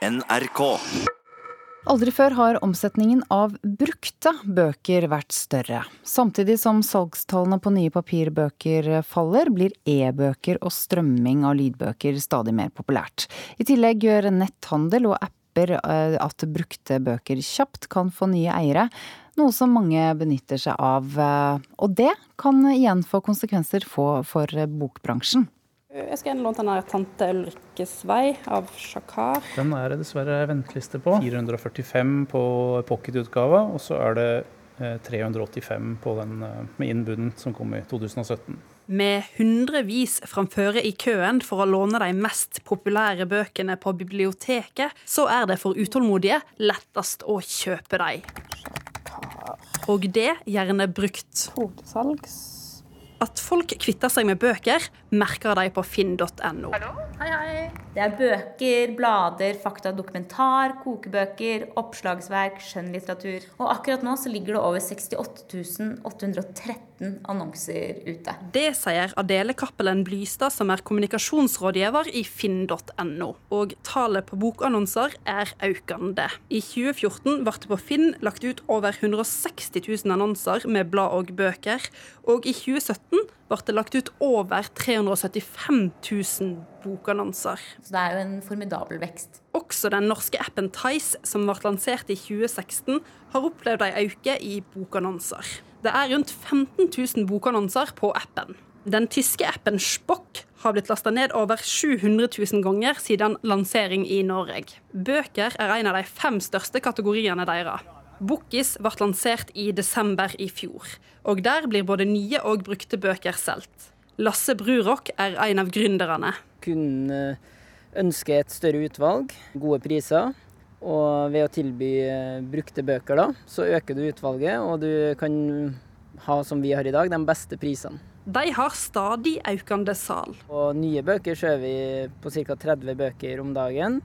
NRK. Aldri før har omsetningen av brukte bøker vært større. Samtidig som salgstallene på nye papirbøker faller, blir e-bøker og strømming av lydbøker stadig mer populært. I tillegg gjør netthandel og apper eh, at brukte bøker kjapt kan få nye eiere, noe som mange benytter seg av. eh, Og det kan igjen få konsekvenser for, bokbransjen. Jeg skal gjerne låne den her 'Tante Ulrikkes vei' av Shakar. Den er det dessverre venteliste på. 445 på pocketutgava, og så er det eh, 385 på den eh, med innbuden som kom i 2017. Med hundrevis framføre i køen for å låne de mest populære bøkene på biblioteket, så er det for utålmodige lettest å kjøpe de. Og det gjerne brukt. Kvotesalgs. At folk kvitter seg med bøker, merker de på finn.no. Hei, hei. Det er bøker, blader, fakta, dokumentar, kokebøker, oppslagsverk, skjønnlitteratur. Og akkurat nå så ligger det over 68 813 annonser ute. Det sier Adele Cappelen Blystad, som er kommunikasjonsrådgiver i finn.no. Og tallet på bokannonser er økende. I 2014 ble det på Finn lagt ut over 160 000 annonser med blad og bøker, og i 2017 ble det lagt ut over 375 000 bokannonser. Så det er jo en formidabel vekst. Også den norske appen Tice, som ble lansert i 2016, har opplevd en økning i bokannonser. Det er rundt 15 000 bokannonser på appen. Den tyske appen Spock har blitt lasta ned over 700 000 ganger siden lansering i Norge. Bøker er en av de fem største kategoriene deres. Bookis ble lansert i desember i fjor, og der blir både nye og brukte bøker solgt. Lasse Brurok er en av gründerne. Kunne ønske et større utvalg, gode priser. Og ved å tilby eh, brukte bøker, da, så øker du utvalget, og du kan ha, som vi har i dag, de beste prisene. De har stadig økende sal. Og nye bøker så er vi på ca. 30 bøker om dagen.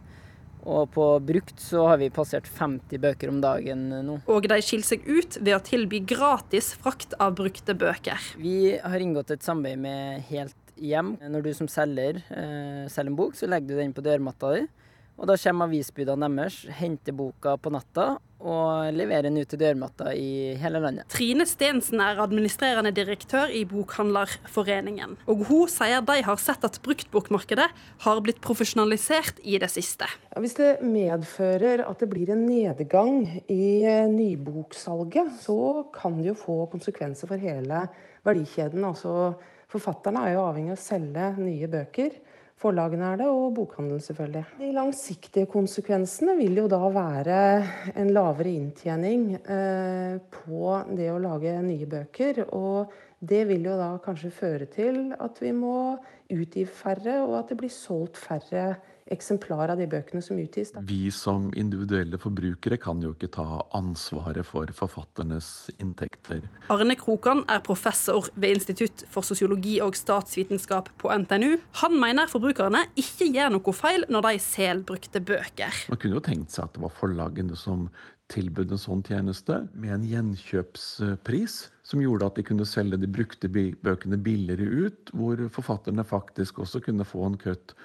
Og på brukt så har vi passert 50 bøker om dagen nå. Og de skiller seg ut ved å tilby gratis frakt av brukte bøker. Vi har inngått et samarbeid med Helt Hjem. Når du som selger eh, selger en bok, så legger du den på dørmatta di. Og da kommer avisbudene deres, henter boka på natta og leverer den ut til dørmatta i hele landet. Trine Stensen er administrerende direktør i Bokhandlerforeningen. Og hun sier de har sett at bruktbokmarkedet har blitt profesjonalisert i det siste. Hvis det medfører at det blir en nedgang i eh, nyboksalget, så kan det jo få konsekvenser for hele verdikjeden. Altså, forfatterne er jo avhengig av å selge nye bøker. Forlagene er det, og bokhandelen selvfølgelig. De langsiktige konsekvensene vil jo da være en lavere inntjening eh, på det å lage nye bøker. Og det vil jo da kanskje føre til at vi må utgi færre, og at det blir solgt færre eksemplar av de bøkene som utgis. Da. Vi som individuelle forbrukere kan jo ikke ta ansvaret for forfatternes inntekter. Arne Krokan er professor ved Institutt for sosiologi og statsvitenskap på NTNU. Han mener forbrukerne ikke gjør noe feil når de selv brukte bøker. Man kunne jo tenkt seg at det var forlagene som tilbød en sånn tjeneste, med en gjenkjøpspris som gjorde at de kunne selge de brukte bøkene billigere ut, hvor forfatterne faktisk også kunne få en kutt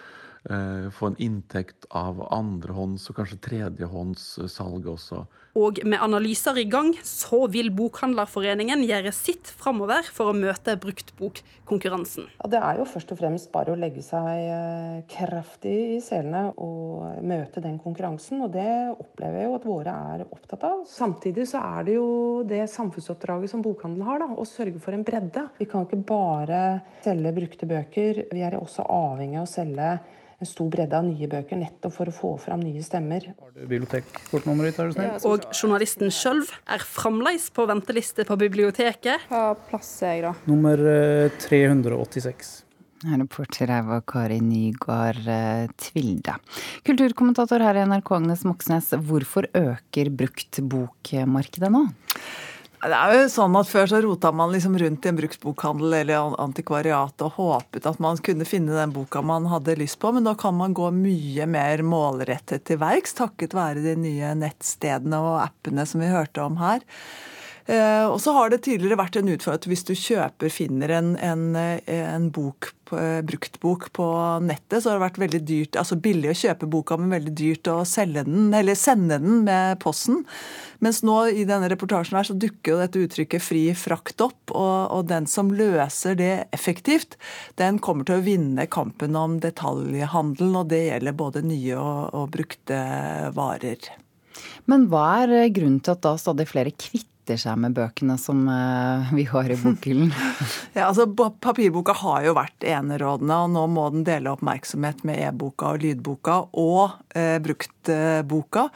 få en inntekt av andrehånds og kanskje tredjehåndssalg også. Og med analyser i gang, så vil Bokhandlerforeningen gjøre sitt framover for å møte bruktbokkonkurransen. Ja, det er jo først og fremst bare å legge seg kraftig i selene og møte den konkurransen, og det opplever jeg jo at våre er opptatt av. Samtidig så er det jo det samfunnsoppdraget som bokhandelen har, da, å sørge for en bredde. Vi kan ikke bare selge brukte bøker, vi er også avhengig av å selge en stor bredde av nye bøker, nettopp for å få fram nye stemmer. Har du bibliotekkortnummeret ditt, er du snill? Og journalisten sjøl er fremdeles på venteliste på biblioteket. Hva plass er jeg, da? Nummer eh, 386. Reporter her var Kari Nygaard Tvilde. Kulturkommentator her i NRK, Agnes Moxnes. Hvorfor øker bruktbokmarkedet nå? Det er jo sånn at Før så rota man liksom rundt i en bruktbokhandel eller antikvariat og håpet at man kunne finne den boka man hadde lyst på, men nå kan man gå mye mer målrettet til verks takket være de nye nettstedene og appene som vi hørte om her. Eh, og så har det tidligere vært en utfordring at hvis du kjøper, finner en, en, en bok, eh, bruktbok på nettet, så har det vært veldig dyrt, altså billig å kjøpe boka, men veldig dyrt å selge den, eller sende den med posten. Mens nå i denne reportasjen her så dukker jo dette uttrykket 'fri frakt' opp, og, og den som løser det effektivt, den kommer til å vinne kampen om detaljhandelen, og det gjelder både nye og, og brukte varer. Men hva er grunnen til at da stadig flere kvitter seg med bøkene som eh, vi har i bokhyllen? ja, altså Papirboka har jo vært enerådende, og nå må den dele oppmerksomhet med e-boka og lydboka og eh, bruktboka.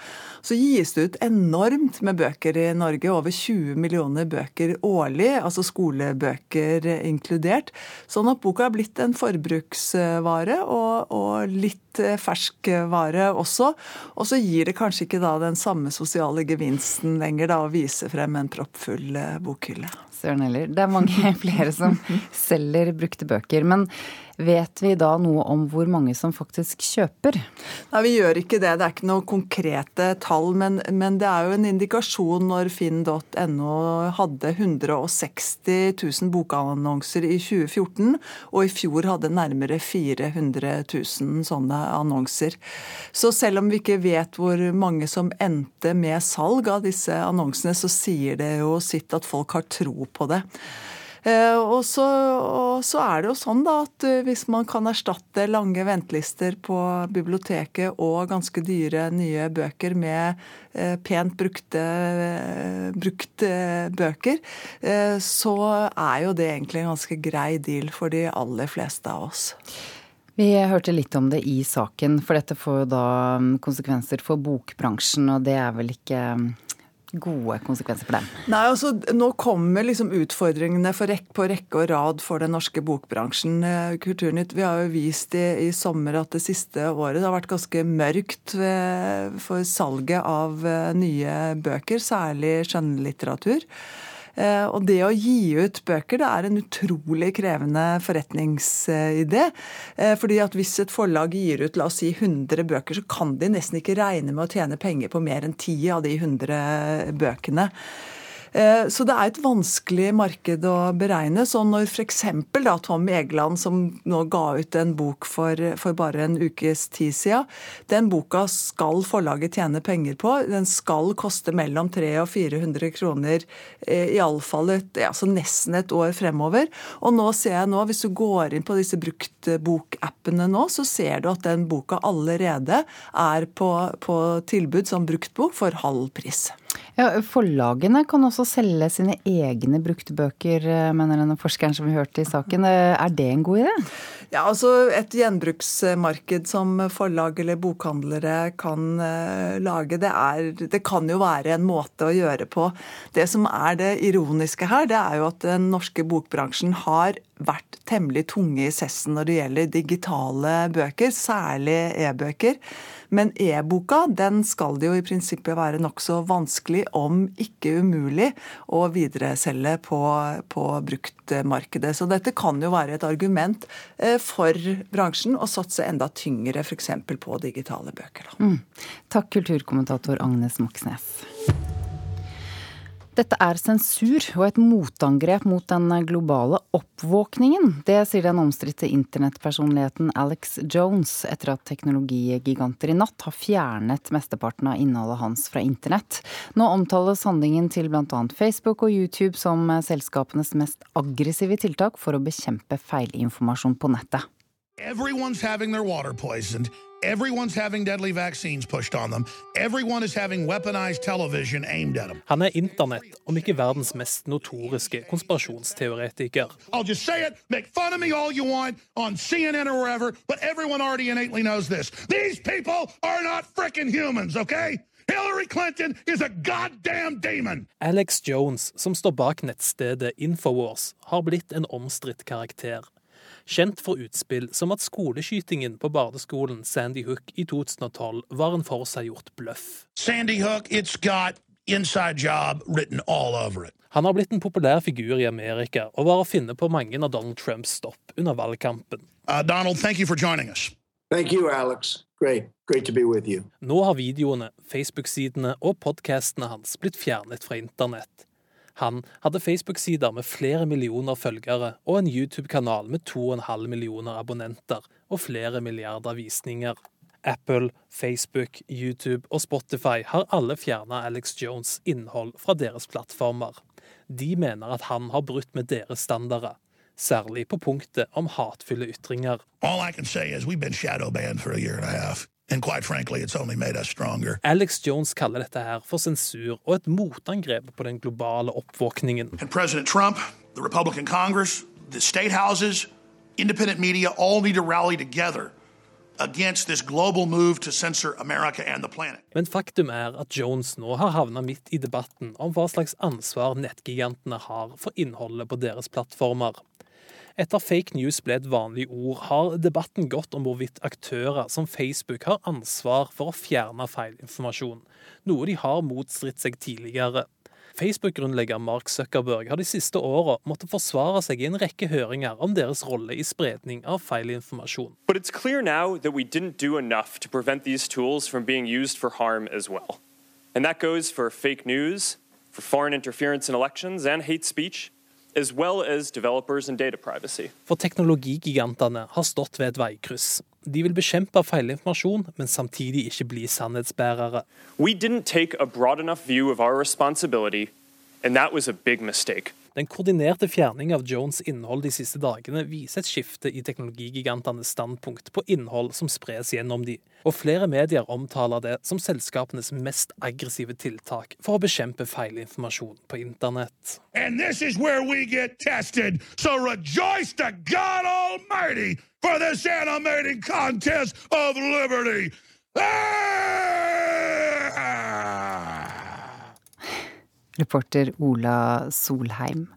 Så gis det ut enormt med bøker i Norge. Over 20 millioner bøker årlig, altså skolebøker inkludert. Sånn at boka er blitt en forbruksvare og, og litt ferskvare også. Og så gir det kanskje ikke da den samme sosiale gevinsten lenger da å vise frem en proppfull bokhylle. Søren heller. Det er mange flere som selger brukte bøker. Men Vet vi da noe om hvor mange som faktisk kjøper? Nei, Vi gjør ikke det. Det er ikke noen konkrete tall. Men, men det er jo en indikasjon når finn.no hadde 160 000 bokannonser i 2014, og i fjor hadde nærmere 400 000 sånne annonser. Så selv om vi ikke vet hvor mange som endte med salg av disse annonsene, så sier det jo sitt at folk har tro på det. Eh, og så, og så, er det jo sånn da at eh, hvis man kan erstatte lange ventelister på biblioteket og ganske dyre nye bøker med eh, pent brukte, brukte bøker, så er jo det egentlig en ganske grei deal for de aller fleste av oss. Vi hørte litt om det i saken, for dette får jo da mm, konsekvenser for bokbransjen. Og det er vel ikke gode konsekvenser for dem? Nei, altså Nå kommer liksom utfordringene rekke, på rekke og rad for den norske bokbransjen. Eh, Kulturnytt, Vi har jo vist i, i sommer at det siste året det har vært ganske mørkt for salget av eh, nye bøker, særlig skjønnlitteratur. Eh, og det å gi ut bøker det er en utrolig krevende forretningsidé. Eh, fordi at hvis et forlag gir ut la oss si 100 bøker, så kan de nesten ikke regne med å tjene penger på mer enn 10 av de 100 bøkene. Eh, så det er et vanskelig marked å beregne. Så når f.eks. Tom Egeland, som nå ga ut en bok for, for bare en ukes tid siden, den boka skal forlaget tjene penger på. Den skal koste mellom 300 og 400 kroner eh, iallfall altså nesten et år fremover. Og nå ser jeg nå, hvis du går inn på disse bruktbokappene nå, så ser du at den boka allerede er på, på tilbud som bruktbok for halv pris. Ja, Forlagene kan også selge sine egne brukte bøker, eh, mener denne forskeren som vi hørte i saken. Eh, er det en god idé? Ja, altså Et gjenbruksmarked som forlag eller bokhandlere kan uh, lage, det, er, det kan jo være en måte å gjøre på. Det som er det ironiske her, det er jo at den norske bokbransjen har vært temmelig tunge i sessen når det gjelder digitale bøker, særlig e-bøker. Men e-boka den skal det jo i prinsippet være nokså vanskelig, om ikke umulig, å videreselge på, på bruktmarkedet. Så dette kan jo være et argument eh, for bransjen å satse enda tyngre f.eks. på digitale bøker. Mm. Takk, kulturkommentator Agnes Moxnes. Dette er sensur og et motangrep mot den globale oppvåkningen. Det sier den omstridte internettpersonligheten Alex Jones etter at teknologigiganter i natt har fjernet mesteparten av innholdet hans fra internett. Nå omtales handlingen til bl.a. Facebook og YouTube som selskapenes mest aggressive tiltak for å bekjempe feilinformasjon på nettet. Everyone's having their water. Everyone's having deadly vaccines pushed on them. Everyone is having weaponized television aimed at them. Han er internett, om ikke verdens mest notoriske konspirasjonsteoretiker. I'll just say it, make fun of me all you want on CNN or wherever, but everyone already innately knows this. These people are not freaking humans, okay? Hillary Clinton is a goddamn demon! Alex Jones, som står bak nettstedet Infowars, har blitt en omstridt karakter kjent for utspill som at skoleskytingen på bardeskolen Sandy Hook i 2012 var en forseggjort bløff. Sandy Hook, it's got inside job written all over it. Han har blitt en populær figur i Amerika og var å finne på mange av Donald Trumps stopp under valgkampen. Uh, Donald, thank you for joining us. Thank you, Alex. Great. Great to be with you. Nå har videoene, Facebook-sidene og podkastene hans blitt fjernet fra internett. Han hadde Facebook-sider med flere millioner følgere og en YouTube-kanal med 2,5 millioner abonnenter og flere milliarder visninger. Apple, Facebook, YouTube og Spotify har alle fjerna Alex Jones' innhold fra deres plattformer. De mener at han har brutt med deres standarder, særlig på punktet om hatefulle ytringer. All I can say is we've been shadow banned for a year and a half. And quite frankly, it's only made us stronger. Alex Jones kaller dette her for sensur og et motangrep på den globale oppvåkningen. And President Trump, the Republican Congress, the state houses, independent media all need to rally together against this global move to censor America and the planet. Men faktum er at Jones nå har havna midt i debatten om hva slags ansvar nettgigantene har for innholdet på deres plattformer. Etter fake news ble et vanlig ord, har debatten gått om hvorvidt aktører som Facebook har ansvar for å fjerne feilinformasjon, noe de har motstridt seg tidligere. Facebook-grunnlegger Mark Zuckerberg har de siste åra måttet forsvare seg i en rekke høringer om deres rolle i spredning av harm as well. And that goes for fake news, for foreign interference in elections and hate speech, well as developers and data privacy. For teknologigigantene har stått ved et veikryss. De vil bekjempe feilinformasjon, men samtidig ikke bli sannhetsbærere. We didn't take a broad enough view of our responsibility, and that was a big mistake. Den koordinerte fjerning av Jones' innhold de siste dagene viser et skifte i teknologigigantenes standpunkt på innhold som spres gjennom de, og flere medier omtaler det som selskapenes mest aggressive tiltak for å bekjempe feilinformasjon på internett. And this is where we get tested. So rejoice to God for this animating contest of liberty. Ah! Reporter Ola Solheim.